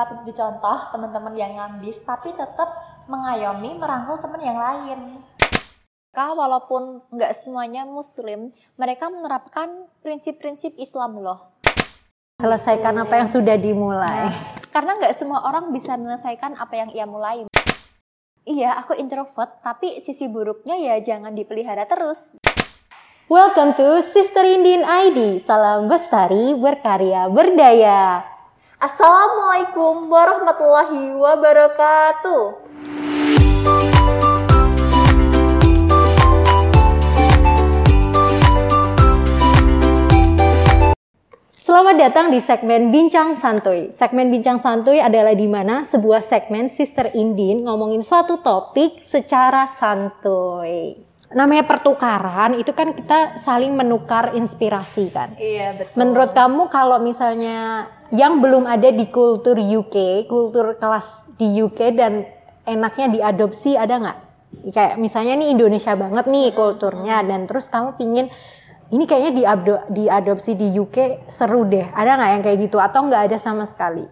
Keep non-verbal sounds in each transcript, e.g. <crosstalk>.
patut dicontoh teman-teman yang ngambis tapi tetap mengayomi merangkul teman yang lain. Mereka walaupun nggak semuanya muslim, mereka menerapkan prinsip-prinsip Islam loh. Selesaikan apa yang sudah dimulai. Nah, karena nggak semua orang bisa menyelesaikan apa yang ia mulai. Iya, aku introvert, tapi sisi buruknya ya jangan dipelihara terus. Welcome to Sister Indin ID. Salam bestari, berkarya, berdaya. Assalamualaikum warahmatullahi wabarakatuh. Selamat datang di segmen Bincang Santuy. Segmen Bincang Santuy adalah di mana sebuah segmen Sister Indin ngomongin suatu topik secara santuy. Namanya pertukaran, itu kan kita saling menukar inspirasi kan. Iya, betul. Menurut kamu kalau misalnya yang belum ada di kultur UK, kultur kelas di UK dan enaknya diadopsi ada nggak? Kayak misalnya nih Indonesia banget nih kulturnya dan terus kamu pingin ini kayaknya diado diadopsi di UK seru deh. Ada nggak yang kayak gitu atau nggak ada sama sekali?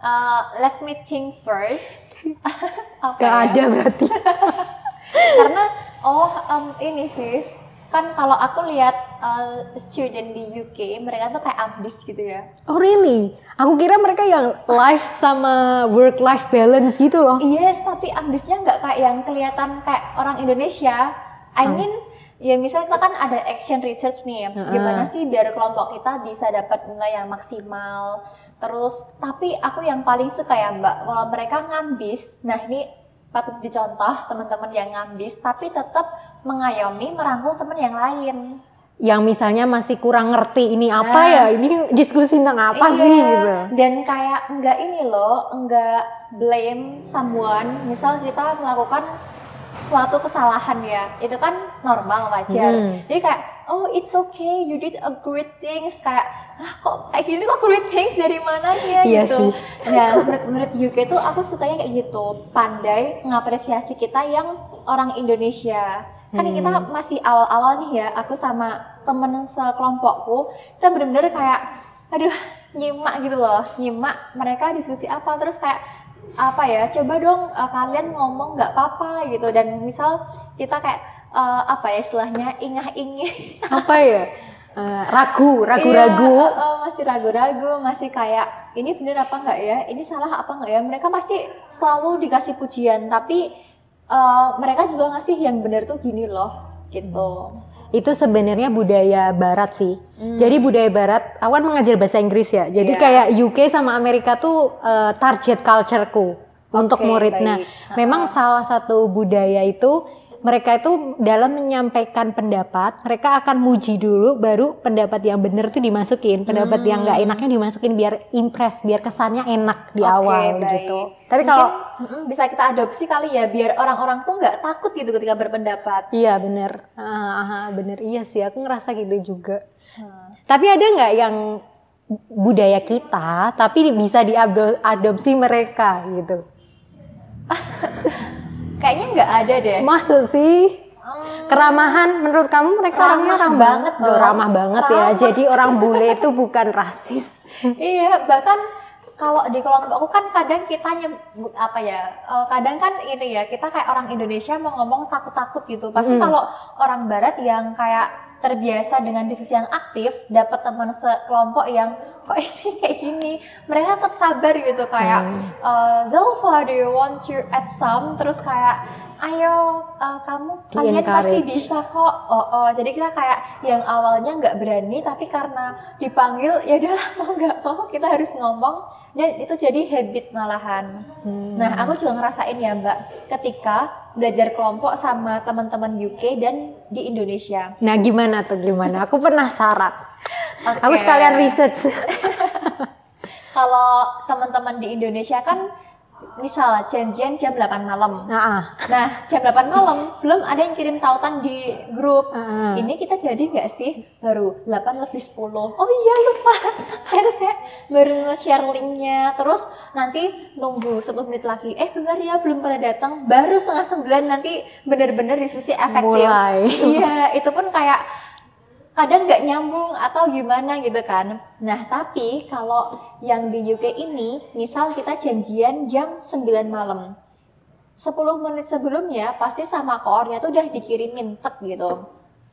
Uh, let me think first. <laughs> Gak ya? ada berarti. <laughs> Karena oh um, ini sih kan kalau aku lihat uh, student di UK mereka tuh kayak ambis gitu ya. Oh really? Aku kira mereka yang life sama work life balance gitu loh. Yes, tapi ambisnya nggak kayak yang kelihatan kayak orang Indonesia. I hmm. mean Ya misalnya kita kan ada action research nih, ya. gimana sih biar kelompok kita bisa dapat nilai yang maksimal. Terus, tapi aku yang paling suka ya Mbak, kalau mereka ngambis, nah ini patut dicontoh teman-teman yang ngambis, tapi tetap mengayomi merangkul teman yang lain. Yang misalnya masih kurang ngerti ini apa nah, ya, ini diskusi tentang apa iya, sih gitu. Dan kayak enggak ini loh, enggak blame someone. Misal kita melakukan suatu kesalahan ya itu kan normal wajar hmm. jadi kayak oh it's okay you did a great things. Kayak ah kok kayak gini kok great things? Dari mana ya? Iya gitu. sih. ya menurut menurut UK tuh aku sukanya kayak gitu. Pandai mengapresiasi kita yang orang Indonesia. Kan hmm. kita masih awal-awal nih ya aku sama temen sekelompokku kita bener-bener kayak aduh nyimak gitu loh nyimak mereka diskusi apa. Terus kayak apa ya coba dong uh, kalian ngomong nggak apa-apa gitu. Dan misal kita kayak uh, apa ya istilahnya ingah-ingih <laughs> apa ya uh, ragu ragu-ragu iya, uh, masih ragu-ragu masih kayak ini bener apa enggak ya ini salah apa enggak ya mereka pasti selalu dikasih pujian tapi uh, mereka juga ngasih yang bener tuh gini loh gitu itu sebenarnya budaya barat sih. Hmm. Jadi budaya barat, awan mengajar bahasa Inggris ya. Jadi yeah. kayak UK sama Amerika tuh uh, target cultureku okay, untuk murid. Baik. Nah, uh-huh. memang salah satu budaya itu mereka itu dalam menyampaikan pendapat, mereka akan muji dulu, baru pendapat yang benar itu dimasukin, pendapat hmm. yang nggak enaknya dimasukin biar impress, biar kesannya enak di okay, awal baik. gitu. Tapi kalau bisa kita adopsi kali ya, biar orang-orang tuh nggak takut gitu ketika berpendapat. Iya bener, uh, bener iya sih, aku ngerasa gitu juga. Hmm. Tapi ada nggak yang budaya kita, tapi bisa diadopsi mereka gitu? <laughs> Kayaknya nggak ada deh. Masa sih? Hmm. Keramahan menurut kamu mereka ramah orangnya ramah banget dong. ramah banget ya. ramah. ya. Jadi orang bule itu bukan rasis. <laughs> iya, bahkan kalau di kelompokku kan kadang kita nyebut apa ya uh, kadang kan ini ya kita kayak orang Indonesia mau ngomong takut-takut gitu pasti hmm. kalau orang Barat yang kayak terbiasa dengan diskusi yang aktif dapat teman sekelompok yang kok ini <laughs> kayak gini mereka tetap sabar gitu kayak hmm. uh, Zalfa do you want to add some terus kayak ayo uh, kamu kalian pasti bisa kok oh, oh jadi kita kayak yang awalnya nggak berani tapi karena dipanggil ya udahlah <laughs> mau nggak mau kita harus ngomong dan itu jadi habit malahan hmm. nah aku juga ngerasain ya mbak ketika belajar kelompok sama teman-teman UK dan di Indonesia. Nah, gimana tuh gimana? Aku penasaran. Okay. Aku sekalian research. <laughs> Kalau teman-teman di Indonesia kan misal janjian jam 8 malam. Nah, nah jam 8 malam belum ada yang kirim tautan di grup. Uh. Ini kita jadi nggak sih? Baru 8 lebih 10. Oh iya lupa. <laughs> Harus kayak baru nge-share linknya. Terus nanti nunggu 10 menit lagi. Eh benar ya belum pada datang. Baru setengah 9 nanti bener-bener diskusi efektif. Mulai. iya itu pun kayak kadang nggak nyambung atau gimana gitu kan. Nah, tapi kalau yang di UK ini, misal kita janjian jam 9 malam. 10 menit sebelumnya pasti sama koornya tuh udah dikirimin tek gitu.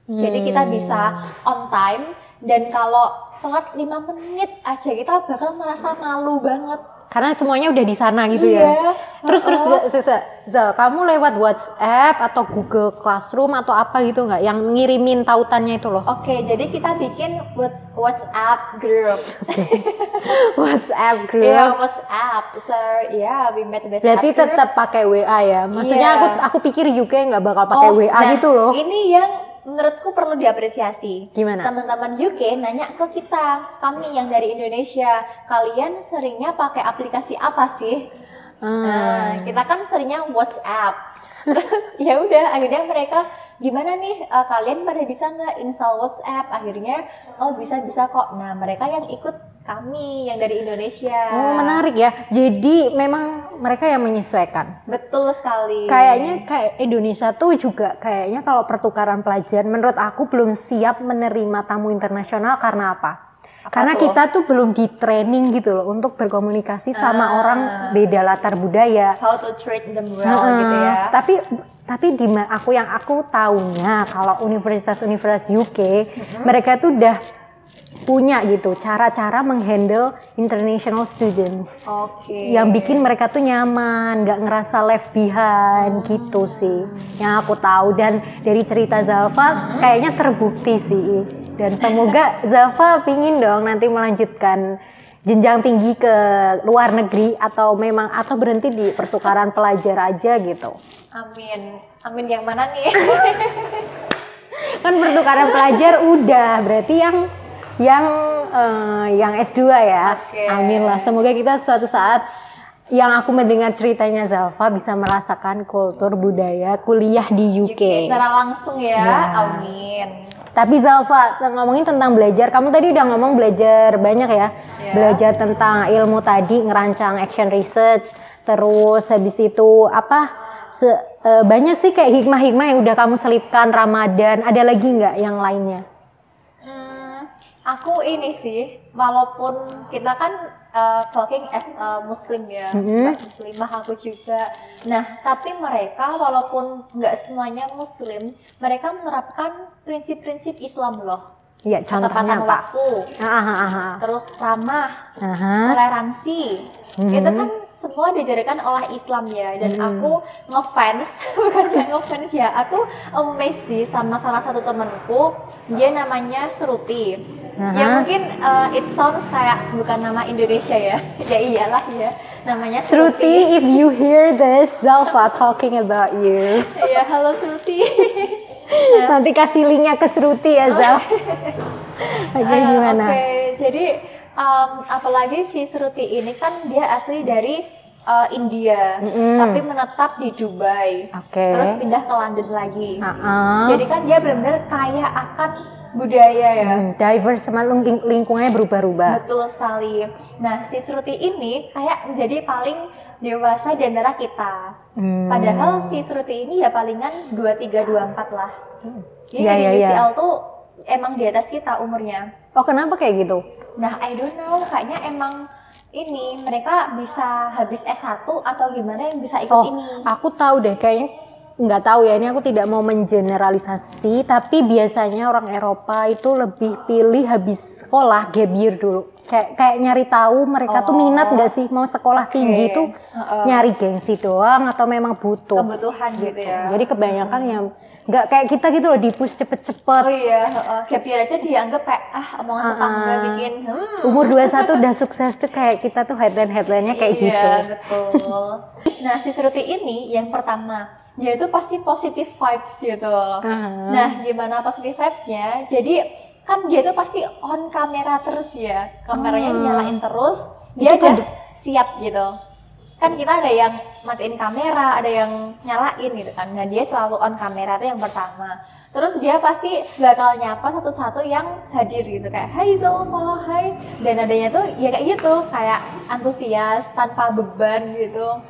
Jadi kita bisa on time dan kalau telat 5 menit aja kita bakal merasa malu banget. Karena semuanya udah di sana gitu Iya, ya. Terus terus heeh. Zal, Zal, Zal, kamu lewat WhatsApp atau Google Classroom atau apa gitu nggak? Yang ngirimin tautannya itu loh. Oke, jadi kita bikin Whats- WhatsApp group. <laughs> WhatsApp group. Iya, WhatsApp. So, yeah, we met WhatsApp Berarti group. tetap pakai WA ya. Maksudnya Iya. aku aku pikir UK nggak bakal pakai Oh, WA nah, gitu loh. Ini yang menurutku perlu diapresiasi. Gimana? Teman-teman UK nanya ke kita, kami yang dari Indonesia, kalian seringnya pakai aplikasi apa sih? Hmm. Nah, kita kan seringnya WhatsApp. <laughs> Terus ya udah, akhirnya mereka gimana nih eh, kalian pada bisa nggak install WhatsApp? Akhirnya oh bisa bisa kok. Nah mereka yang ikut kami yang dari Indonesia. Oh, menarik ya. Jadi memang mereka yang menyesuaikan. Betul sekali. Kayaknya kayak Indonesia tuh juga kayaknya kalau pertukaran pelajar menurut aku belum siap menerima tamu internasional karena apa? Apa Karena tuh? kita tuh belum di training gitu loh untuk berkomunikasi sama Ah. orang beda latar budaya. how to treat them well Heeh. gitu ya. Tapi tapi di aku yang aku tahunya kalau universitas-universitas UK mereka tuh udah punya gitu cara-cara menghandle international students Oke. yang bikin mereka tuh nyaman, nggak ngerasa left behind gitu sih. Yang aku tahu dan dari cerita Zalfa kayaknya terbukti sih. Dan semoga <laughs> Zalfa pingin dong nanti melanjutkan jenjang tinggi ke luar negeri atau memang atau berhenti di pertukaran pelajar aja gitu. Amin. Amin yang mana nih? <laughs> Kan pertukaran pelajar udah berarti yang yang eh, yang S2 ya. Oke. Amin lah. Semoga kita suatu saat yang aku mendengar ceritanya Zalfa bisa merasakan kultur budaya kuliah di UK. secara langsung ya. Ya. Amin. Tapi Zalfa ngomongin tentang belajar, kamu tadi udah ngomong belajar banyak ya. Ya. Belajar tentang ilmu tadi, ngerancang action research, terus habis itu apa? se- eh, banyak sih kayak hikmah-hikmah yang udah kamu selipkan Ramadan. Ada lagi nggak yang lainnya? Hmm, aku ini sih, walaupun kita kan uh, talking as a muslim ya, Mhm. Mbak muslimah aku juga. Nah, tapi mereka walaupun nggak semuanya muslim, mereka menerapkan prinsip-prinsip Islam loh. Ya contohnya apa? waktu, Ah, ah, ah, ah. terus ramah, Aha. toleransi. Mhm. Itu kan semua diajarkan oleh Islam ya dan Mhm. aku ngefans <laughs> bukan ngefans ya aku amazed sih sama salah satu temanku dia namanya Sruti ya mungkin uh, it sounds kayak bukan nama Indonesia ya. <laughs> Ya iyalah ya. Namanya Shruti, if you hear this, Zalfa talking about you. <laughs> ya halo Sruti <laughs> Nanti kasih linknya ke Shruti ya, Zal. Oke, Eh, gimana? Oke, jadi um, apalagi si Sruti ini kan dia asli dari uh, India, Mm-mm. tapi menetap di Dubai. Oke. Terus pindah ke London lagi. Ah-ah. Jadi kan dia benar-benar kaya akan budaya ya. Hmm, diverse sama ling- lingkungannya berubah-ubah. Betul sekali. Nah, si Sruti ini kayak menjadi paling dewasa di antara kita. Hmm. Padahal si Sruti ini ya palingan 23 24 lah. Jadi Iya, di iya, iya. UCL tuh emang di atas kita umurnya. Oh, kenapa kayak gitu? Nah, I don't know, kayaknya emang ini mereka bisa habis S1 atau gimana yang bisa ikut Oh, ini. aku tahu deh kayaknya nggak tahu ya ini aku tidak mau mengeneralisasi tapi biasanya orang Eropa itu lebih pilih habis sekolah gap year dulu kayak kayak nyari tahu mereka tuh Oh. minat nggak sih mau sekolah tinggi tuh Heeh. nyari gengsi doang atau memang butuh Kebutuhan gitu ya. jadi kebanyakan yang nggak kayak kita gitu loh dipus cepet-cepet Oh iya, heeh. gap year aja dianggap kayak ah omongan tetangga Ah. bikin hmm. umur 21 udah sukses tuh kayak kita tuh headline headlinenya kayak iya, gitu betul. Nah, si Sruti ini yang pertama, dia itu pasti positive vibes gitu. Aha. Nah, gimana positive vibes-nya? Jadi kan dia tuh pasti on kamera terus ya. Kameranya Ah. dinyalain terus, dia udah kan- siap gitu. Kan kita ada yang matiin kamera, ada yang nyalain gitu kan. Nah, dia selalu on kamera itu yang pertama. Terus dia pasti bakal nyapa satu-satu yang hadir gitu kayak Hai Zolfa, hai Dan adanya tuh ya kayak gitu Kayak antusias, tanpa beban gitu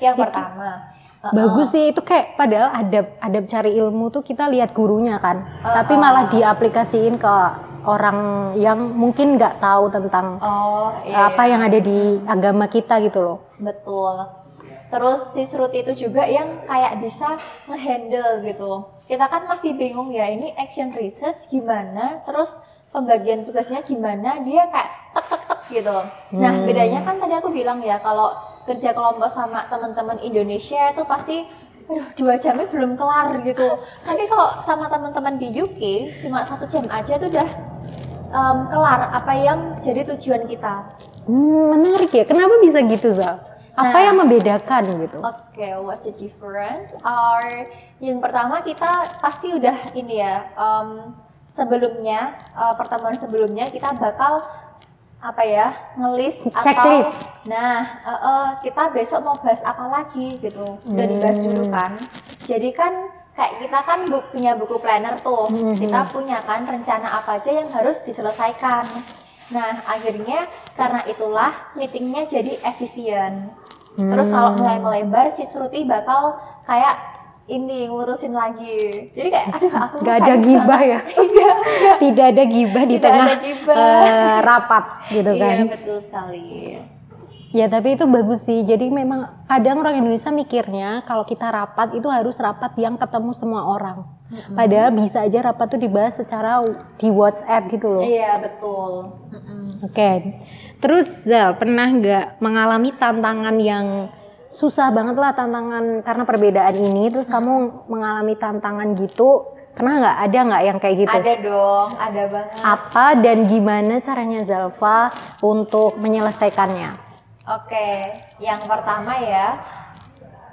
Yang pertama Bagus sih itu kayak padahal adab adab cari ilmu tuh kita lihat gurunya kan, tapi malah diaplikasiin ke orang yang mungkin nggak tahu tentang Oh, iya. apa yang ada di agama kita gitu loh. Betul. Terus si Sruti itu juga yang kayak bisa ngehandle gitu. Kita kan masih bingung ya ini action research gimana, terus pembagian tugasnya gimana, dia kayak tek tek tek gitu. Nah bedanya kan tadi aku bilang ya kalau kerja kelompok sama teman-teman Indonesia itu pasti aduh dua jamnya belum kelar gitu. Tapi kalau sama teman-teman di UK cuma satu jam aja tuh udah em, kelar apa yang jadi tujuan kita. Hmm, menarik ya. Kenapa bisa gitu Zal? Apa Nah. yang membedakan gitu? Oke, what's the difference? Are yang pertama kita pasti udah ini ya em, sebelumnya eh, pertemuan sebelumnya kita bakal apa ya ngelis Checklist. atau nah eh, eh, kita besok mau bahas apa lagi gitu udah dibahas dulu kan jadi kan kayak kita kan bu- punya buku planner tuh kita punya kan rencana apa aja yang harus diselesaikan nah akhirnya karena itulah meetingnya jadi efisien terus kalau mulai melebar si Sruti bakal kayak ini ngurusin lagi jadi kayak aduh aku Gak lupa ada gibah ya? <laughs> iya Tidak ada gibah di Tidak tengah eh, rapat gitu kan? iya betul sekali Ya tapi itu bagus sih. Jadi memang kadang orang Indonesia mikirnya kalau kita rapat itu harus rapat yang ketemu semua orang. Padahal bisa aja rapat tuh dibahas secara di WhatsApp gitu loh. iya betul Mm-mm. Oke. Terus Zal pernah nggak mengalami tantangan yang susah banget lah tantangan karena perbedaan ini. Terus kamu mengalami tantangan gitu. Pernah nggak ada nggak yang kayak gitu? ada dong ada banget Apa dan gimana caranya Zalfa untuk menyelesaikannya? Oke, yang pertama ya,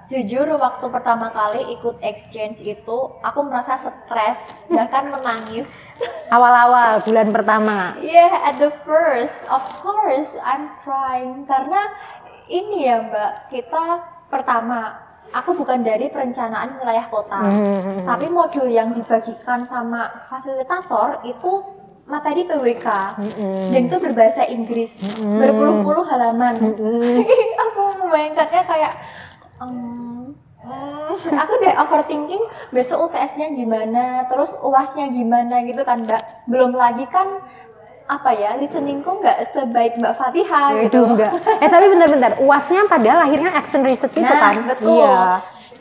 jujur waktu pertama kali ikut exchange itu aku merasa stres bahkan menangis. <laughs> Awal-awal bulan pertama. Yeah, at the first, of course I'm crying karena ini ya Mbak, kita pertama aku bukan dari perencanaan wilayah kota, Hmm. tapi modul yang dibagikan sama fasilitator itu materi PWK dan itu berbahasa Inggris berpuluh-puluh halaman. <laughs> aku membayangkannya kayak hmm, aku udah overthinking besok UTS-nya gimana, terus UAS-nya gimana gitu kan Mbak. Belum lagi kan apa ya listeningku nggak sebaik Mbak Fatihah Itu gitu. enggak. Eh tapi bentar-bentar, uasnya padahal akhirnya action research itu Nah, kan? betul. Iya.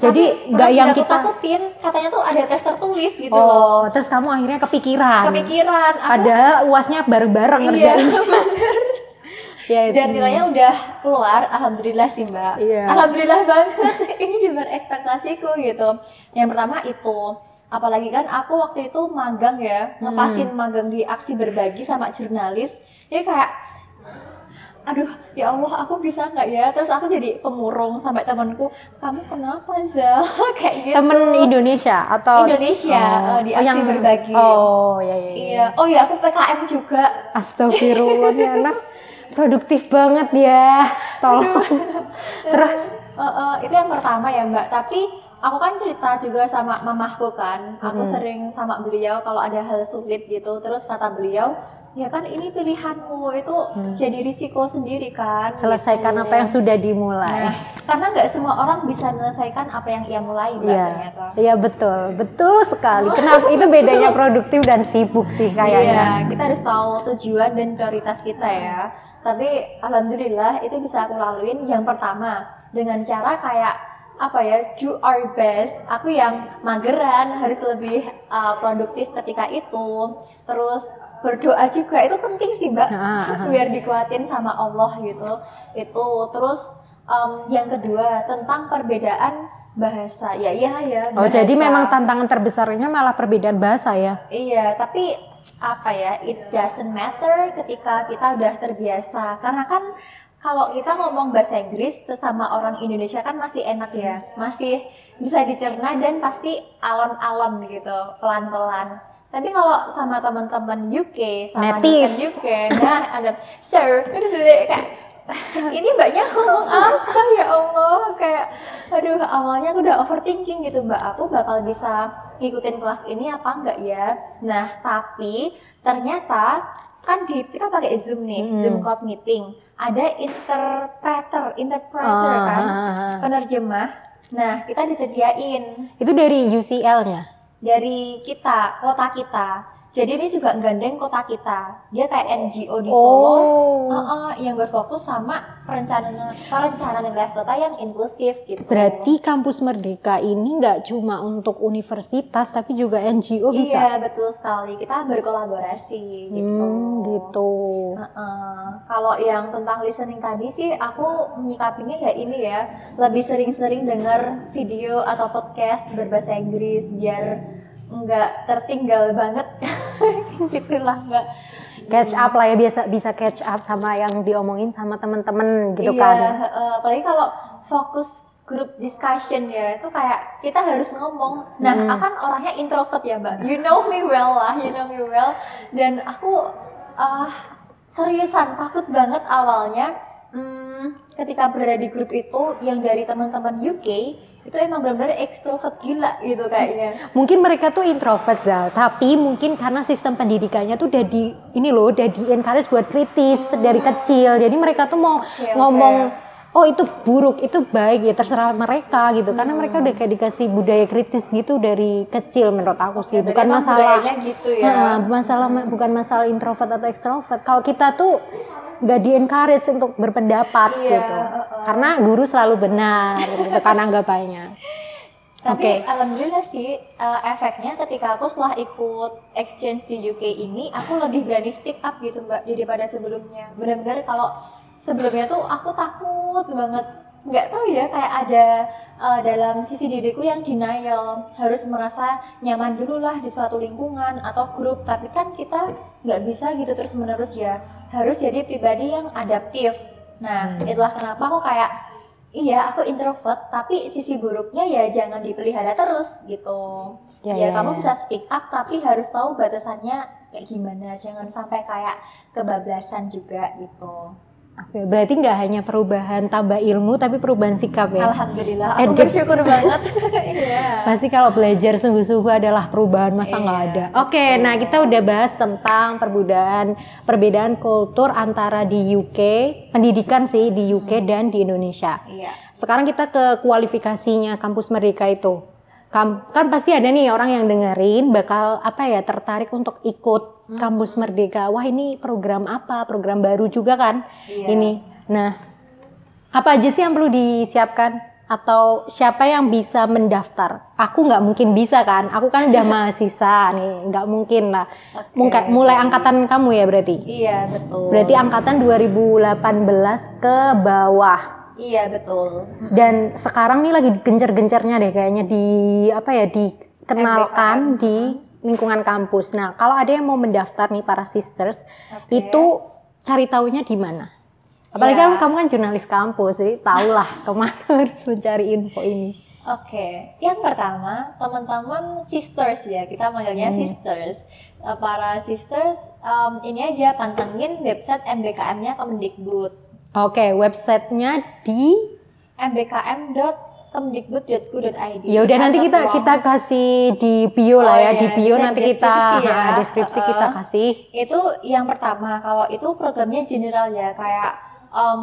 Jadi perlu yang kita ditakut-takutin, katanya tuh ada tes tertulis gitu loh. Oh, terus kamu akhirnya kepikiran. Kepikiran, aku Padahal uasnya bareng-bareng iya, ngerjain. <laughs> bener. Ya. Dan nilainya udah keluar, alhamdulillah sih mbak. Iya. Alhamdulillah banget. <laughs> Ini di luar ekspektasiku gitu. Yang pertama itu, apalagi kan aku waktu itu magang ya, ngepasin magang di aksi berbagi sama jurnalis. Ya kayak, aduh ya Allah aku bisa nggak ya? Terus aku jadi pemurung sampai temanku, kamu kenapa Zal? <laughs> kayak gitu. Temen Indonesia atau Indonesia, eh, di aksi berbagi. Oh, ya ya. ya. Iya. Oh ya aku PKM juga. Astagfirullah <laughs> anak produktif banget ya. Tolong. <laughs> Terus Eh, eh, itu yang pertama ya Mbak. Tapi aku kan cerita juga sama mamahku kan. Aku sering sama beliau kalau ada hal sulit gitu. Terus kata beliau, ya kan ini pilihanmu itu jadi risiko sendiri kan. selesaikan gitu. apa yang sudah dimulai. Nah, karena nggak semua orang bisa menyelesaikan apa yang ia mulai Mbak Iya, ternyata. iya betul, betul sekali. Kenapa itu bedanya produktif dan sibuk sih kayaknya. Iya, kita harus tahu tujuan dan prioritas kita ya. Tapi alhamdulillah itu bisa aku laluin yang pertama dengan cara kayak apa ya do our best. Aku yang mageran harus lebih uh, produktif ketika itu. Terus berdoa juga itu penting sih mbak, Ah, ah. <laughs> biar dikuatin sama Allah gitu. Itu terus em, yang kedua tentang perbedaan bahasa. Ya iya ya. Oh, jadi bahasa. memang tantangan terbesarnya malah perbedaan bahasa ya. Iya, tapi apa ya, it doesn't matter ketika kita udah terbiasa. Karena kan kalau kita ngomong bahasa Inggris sesama orang Indonesia kan masih enak ya, masih bisa dicerna dan pasti alon-alon gitu, pelan-pelan. Tapi kalau sama teman-teman UK, sama Native. dosen UK, nah ada sir, <laughs> kayak ini mbaknya ngomong apa ya Allah kayak aduh awalnya aku udah overthinking gitu mbak aku bakal bisa ngikutin kelas ini apa enggak ya nah tapi ternyata kan di kita pakai zoom nih Hmm. zoom cloud meeting ada interpreter interpreter Ah, kan ah, ah. penerjemah Nah, kita disediain Itu dari UCL-nya. dari kita, kota kita. Jadi ini juga gandeng kota kita. Dia kayak NGO di Solo. Oh. Heeh, yang berfokus sama perencanaan perencanaan wilayah kota yang inklusif gitu. Berarti kampus Merdeka ini nggak cuma untuk universitas tapi juga NGO bisa. Iya, betul sekali. Kita berkolaborasi gitu. Hmm, gitu. Heeh. Kalau yang tentang listening tadi sih aku menyikapinya ya ini ya, lebih sering-sering dengar video atau podcast berbahasa Inggris biar nggak tertinggal banget <laughs> <laughs> gitulah nggak Catch up lah ya biasa bisa catch up sama yang diomongin sama temen-temen gitu iya, kan. heeh. apalagi kalau fokus grup discussion ya itu kayak kita harus ngomong nah Hmm. aku kan orangnya introvert ya mbak you know me well lah you know me well dan aku ah, seriusan takut banget awalnya hmm, ketika berada di grup itu yang dari teman-teman UK itu emang benar-benar ekstrovert gila gitu kayaknya Mungkin mereka tuh introvert Zal, tapi mungkin karena sistem pendidikannya tuh udah di ini loh, udah di encourage buat kritis dari kecil. Jadi mereka tuh mau Oke, ngomong oke. oh itu buruk, itu baik ya terserah mereka gitu. Karena mereka udah kayak dikasih budaya kritis gitu dari kecil menurut aku sih. Ya, bukan masalah gitu ya Heeh, masalah bukan masalah introvert atau ekstrovert. Kalau kita tuh nggak di encourage untuk berpendapat Iya, gitu. heeh. Karena guru selalu benar gitu kan anggapannya. <laughs> Tapi Oke. alhamdulillah sih uh, efeknya ketika aku setelah ikut exchange di UK ini aku lebih berani speak up gitu mbak daripada sebelumnya. Benar-benar kalau sebelumnya tuh aku takut banget nggak tahu ya kayak ada uh, dalam sisi diriku yang denial harus merasa nyaman dulu lah di suatu lingkungan atau grup tapi kan kita nggak bisa gitu terus menerus ya harus jadi pribadi yang adaptif nah itulah kenapa aku kayak Iya, aku introvert, tapi sisi buruknya ya jangan dipelihara terus gitu. Ya, Ya, ya, kamu ya. bisa speak up, tapi harus tahu batasannya kayak gimana. Jangan sampai kayak kebablasan juga gitu. Oke, berarti nggak hanya perubahan tambah ilmu, tapi perubahan sikap ya. Alhamdulillah, aku bersyukur <laughs> banget. <laughs> Iya. Pasti kalau belajar sungguh-sungguh adalah perubahan, masa nggak Iya, ada. Oke, nah kita udah bahas tentang perbedaan perbedaan kultur antara di UK, pendidikan sih di UK dan di Indonesia. Iya. Sekarang kita ke kualifikasinya kampus Merdeka itu. Kam- kan pasti ada nih orang yang dengerin bakal apa ya tertarik untuk ikut kampus Merdeka. Wah ini program apa? Program baru juga kan? Iya. Ini. Nah, apa aja sih yang perlu disiapkan? Atau siapa yang bisa mendaftar? Aku nggak mungkin bisa kan? Aku kan udah <laughs> mahasiswa nih, nggak mungkin lah. Oke. Mungkin mulai angkatan kamu ya berarti? Iya, betul. Berarti angkatan 2018 ke bawah. Iya, betul. Dan sekarang nih lagi gencar-gencarnya deh kayaknya di apa ya dikenalkan di lingkungan kampus. Nah, kalau ada yang mau mendaftar nih para sisters, Oke. itu cari taunya di mana? Apalagi Ya. kan kamu kan jurnalis kampus, jadi tahulah <laughs> ke mana harus mencari info ini. Oke, yang pertama teman-teman sisters ya kita manggilnya sisters. Eh, Para sisters em, ini aja pantengin website MBKM-nya Kemendikbud. Oke, websitenya di mbkm.kemdikbud.go.id. ya udah nanti kita Ruang- kita kasih di bio lah Oh ya iya, di bio nanti kita deskripsi ya. ah, deskripsi kita Uh-uh. kasih itu yang pertama kalau itu programnya general ya kayak em,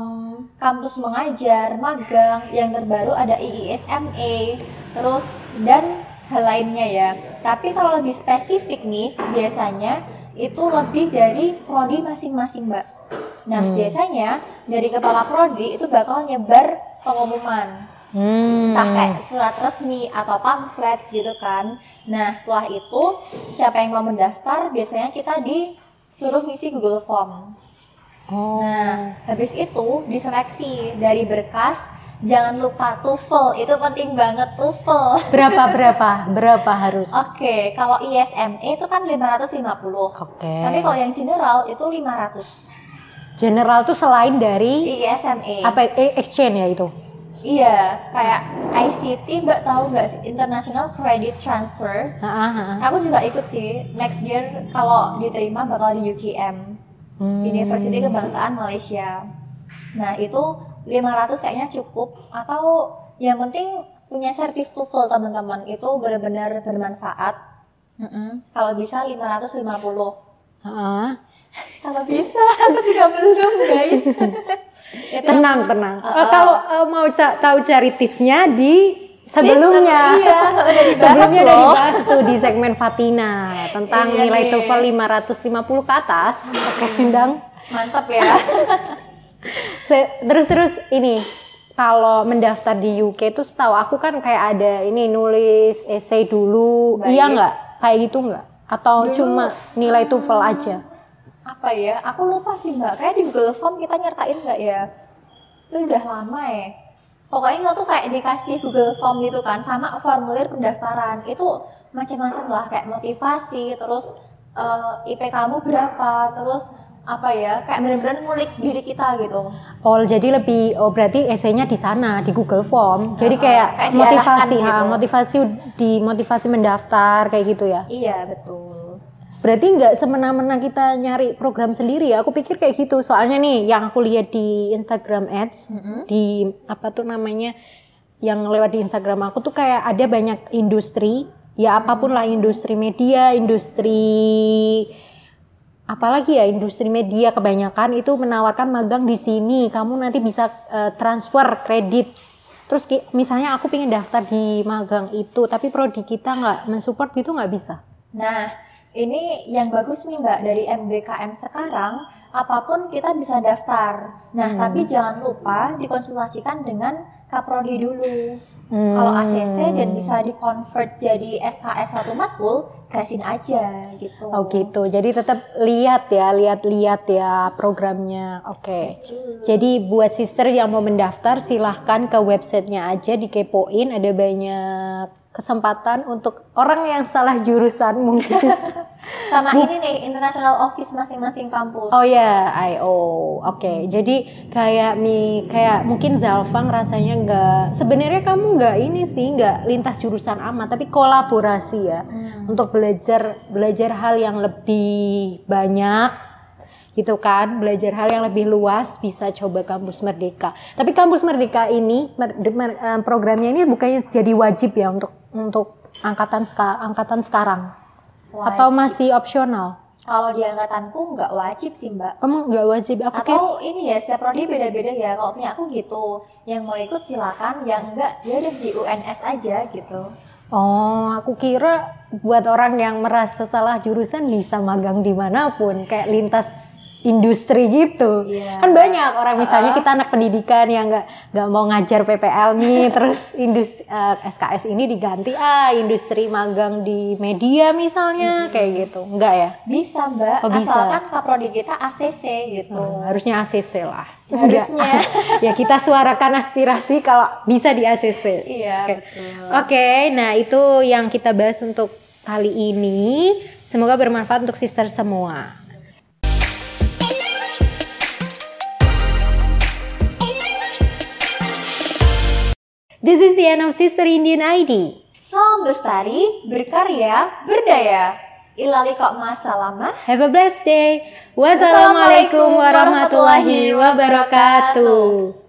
kampus mengajar magang yang terbaru ada IISMA terus dan hal lainnya ya tapi kalau lebih spesifik nih biasanya itu lebih dari prodi masing-masing mbak nah Hmm. biasanya dari kepala prodi itu bakal nyebar pengumuman Hmm. entah kayak surat resmi atau pamflet gitu kan. Nah setelah itu siapa yang mau mendaftar biasanya kita disuruh ngisi Google Form. Oh. Nah habis itu diseleksi dari berkas. Jangan lupa TOEFL itu penting banget TOEFL. berapa <laughs> berapa berapa harus? Oke kalau ISME itu kan 550. Oke. Tapi kalau yang general itu 500. General tuh selain dari ISME. apa eh, exchange ya itu? Iya, kayak ICT Mbak tahu nggak sih International Credit Transfer? Ah. Aku juga ikut sih next year kalau diterima bakal di UKM Hmm. University Kebangsaan Malaysia. Nah itu 500 kayaknya cukup atau yang penting punya sertif TOEFL teman-teman itu benar-benar bermanfaat. Mm-mm. Kalau bisa 550. Ah. Kalau bisa <laughs> aku juga belum guys. <laughs> Itu Tenang tenang. Uh, Eh, kalau eh, mau tahu cari tipsnya di sebelumnya. Iya, udah dibahas <laughs> sebelumnya udah dibahas tuh di segmen Fatina tentang Iya nilai. TOEFL 550 ke atas. Oke, Endang. Mantap ya. <laughs> Terus terus ini kalau mendaftar di UK tuh setahu aku kan kayak ada ini nulis essay dulu. Baik. Iya nggak? Kayak gitu nggak? Atau Dulu, cuma nilai TOEFL aja? Apa ya? Aku lupa sih mbak. Kayak di Google Form kita nyertain nggak ya? Itu udah lama ya. Pokoknya kita tuh kayak dikasih Google Form gitu kan, sama formulir pendaftaran. Itu macam-macam lah, kayak motivasi, terus eh, IP kamu berapa, terus apa ya, kayak bener-bener ngulik diri kita gitu. Oh, jadi lebih oh berarti essaynya di sana di Google Form. Jadi kayak, kayak motivasi, ha, gitu. motivasi di motivasi mendaftar kayak gitu ya. Iya betul. Berarti nggak semena-mena kita nyari program sendiri ya. Aku pikir kayak gitu. Soalnya nih yang aku lihat di Instagram Ads di apa tuh namanya yang lewat di Instagram aku tuh kayak ada banyak industri ya apa pun lah industri media, industri apalagi ya industri media kebanyakan itu menawarkan magang di sini. Kamu nanti bisa eh, transfer kredit. Terus misalnya aku pengen daftar di magang itu, tapi prodi kita nggak mensupport gitu nggak bisa. Nah, ini yang bagus nih Mbak dari MBKM sekarang, apa pun kita bisa daftar. Nah, Hmm. tapi jangan lupa dikonsultasikan dengan Kaprodi dulu. Hmm. Kalau ACC dan bisa di-convert jadi SKS suatu matkul, gasin aja gitu. Oh gitu. Jadi tetap lihat ya, lihat-lihat ya programnya. Oke. Jadi buat sister yang mau mendaftar silahkan ke websitenya aja dikepoin. Ada banyak kesempatan untuk orang yang salah jurusan mungkin. <laughs> Sama ini nih, international office masing-masing kampus. Oh ya, IO. Oke. Jadi kayak mi kayak mungkin Zalfang rasanya nggak. Sebenarnya kamu nggak ini sih nggak lintas jurusan amat, tapi kolaborasi ya Hmm. untuk belajar belajar hal yang lebih banyak gitu kan belajar hal yang lebih luas bisa coba kampus merdeka tapi kampus merdeka ini eh, programnya ini bukannya jadi wajib ya untuk untuk angkatan ska- angkatan sekarang Wajib. atau masih opsional Kalau di angkatanku nggak wajib sih Mbak. kamu nggak wajib aku Atau ini ya setiap prodi beda-beda ya. Kalau punya aku gitu, yang mau ikut silakan, yang enggak ya udah di UNS aja gitu. oh aku kira buat orang yang merasa salah jurusan bisa magang di mana pun kayak lintas industri gitu Iya. kan banyak orang misalnya kita anak pendidikan yang nggak nggak mau ngajar PPL nih <laughs> terus industri eh, SKS ini diganti ah industri magang di media misalnya kayak gitu enggak ya Bisa Mbak, Oh, bisa. asalkan kaprodi kita ACC gitu. Hmm, harusnya ACC lah Harusnya. <laughs> Ya kita suarakan aspirasi kalau bisa di ACC Iya, Oke. betul. Oke, nah itu yang kita bahas untuk kali ini. Semoga bermanfaat untuk sister semua. This is the end of Sister Indian ID. Salam lestari, berkarya, berdaya. Ilali kok masalamah. Have a blessed day. Wassalamualaikum warahmatullahi wabarakatuh.